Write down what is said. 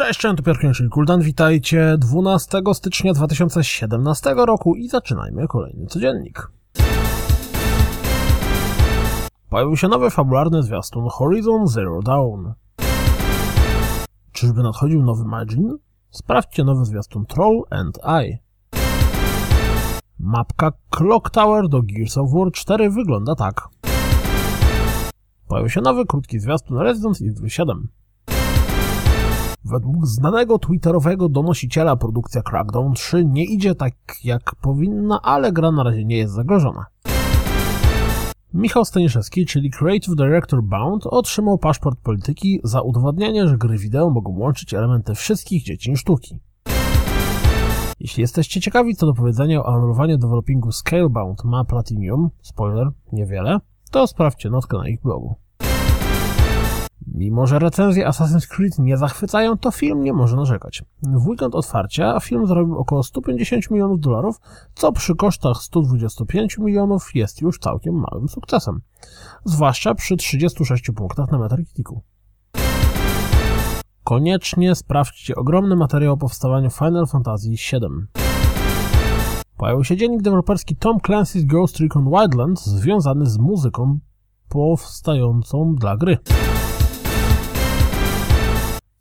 Cześć, to Piotr czyli Kuldan. Witajcie 12 stycznia 2017 roku i zaczynajmy kolejny codziennik. Pojawił się nowy fabularny zwiastun Horizon Zero Dawn. Czyżby nadchodził nowy Magin? Sprawdźcie nowy zwiastun Troll and I. Mapka Clock Tower do Gears of War 4 wygląda tak. Pojawił się nowy krótki zwiastun Resident Evil 7. Według znanego twitterowego donosiciela produkcja Crackdown 3 nie idzie tak jak powinna, ale gra na razie nie jest zagrożona. Michał Staniszewski, czyli Creative Director Bound, otrzymał paszport polityki za udowodnienie, że gry wideo mogą łączyć elementy wszystkich dziedzin sztuki. Jeśli jesteście ciekawi co do powiedzenia o anulowaniu developingu Scalebound ma Platinum, spoiler, niewiele, to sprawdźcie notkę na ich blogu. Mimo, że recenzje Assassin's Creed nie zachwycają, to film nie może narzekać. W weekend otwarcia film zarobił około 150 milionów dolarów, co przy kosztach 125 milionów jest już całkiem małym sukcesem. Zwłaszcza przy 36 punktach na Metacriticu. Koniecznie sprawdźcie ogromny materiał o powstawaniu Final Fantasy VII. Pojawił się dziennik deweloperski Tom Clancy's Ghost Recon Wildlands związany z muzyką powstającą dla gry.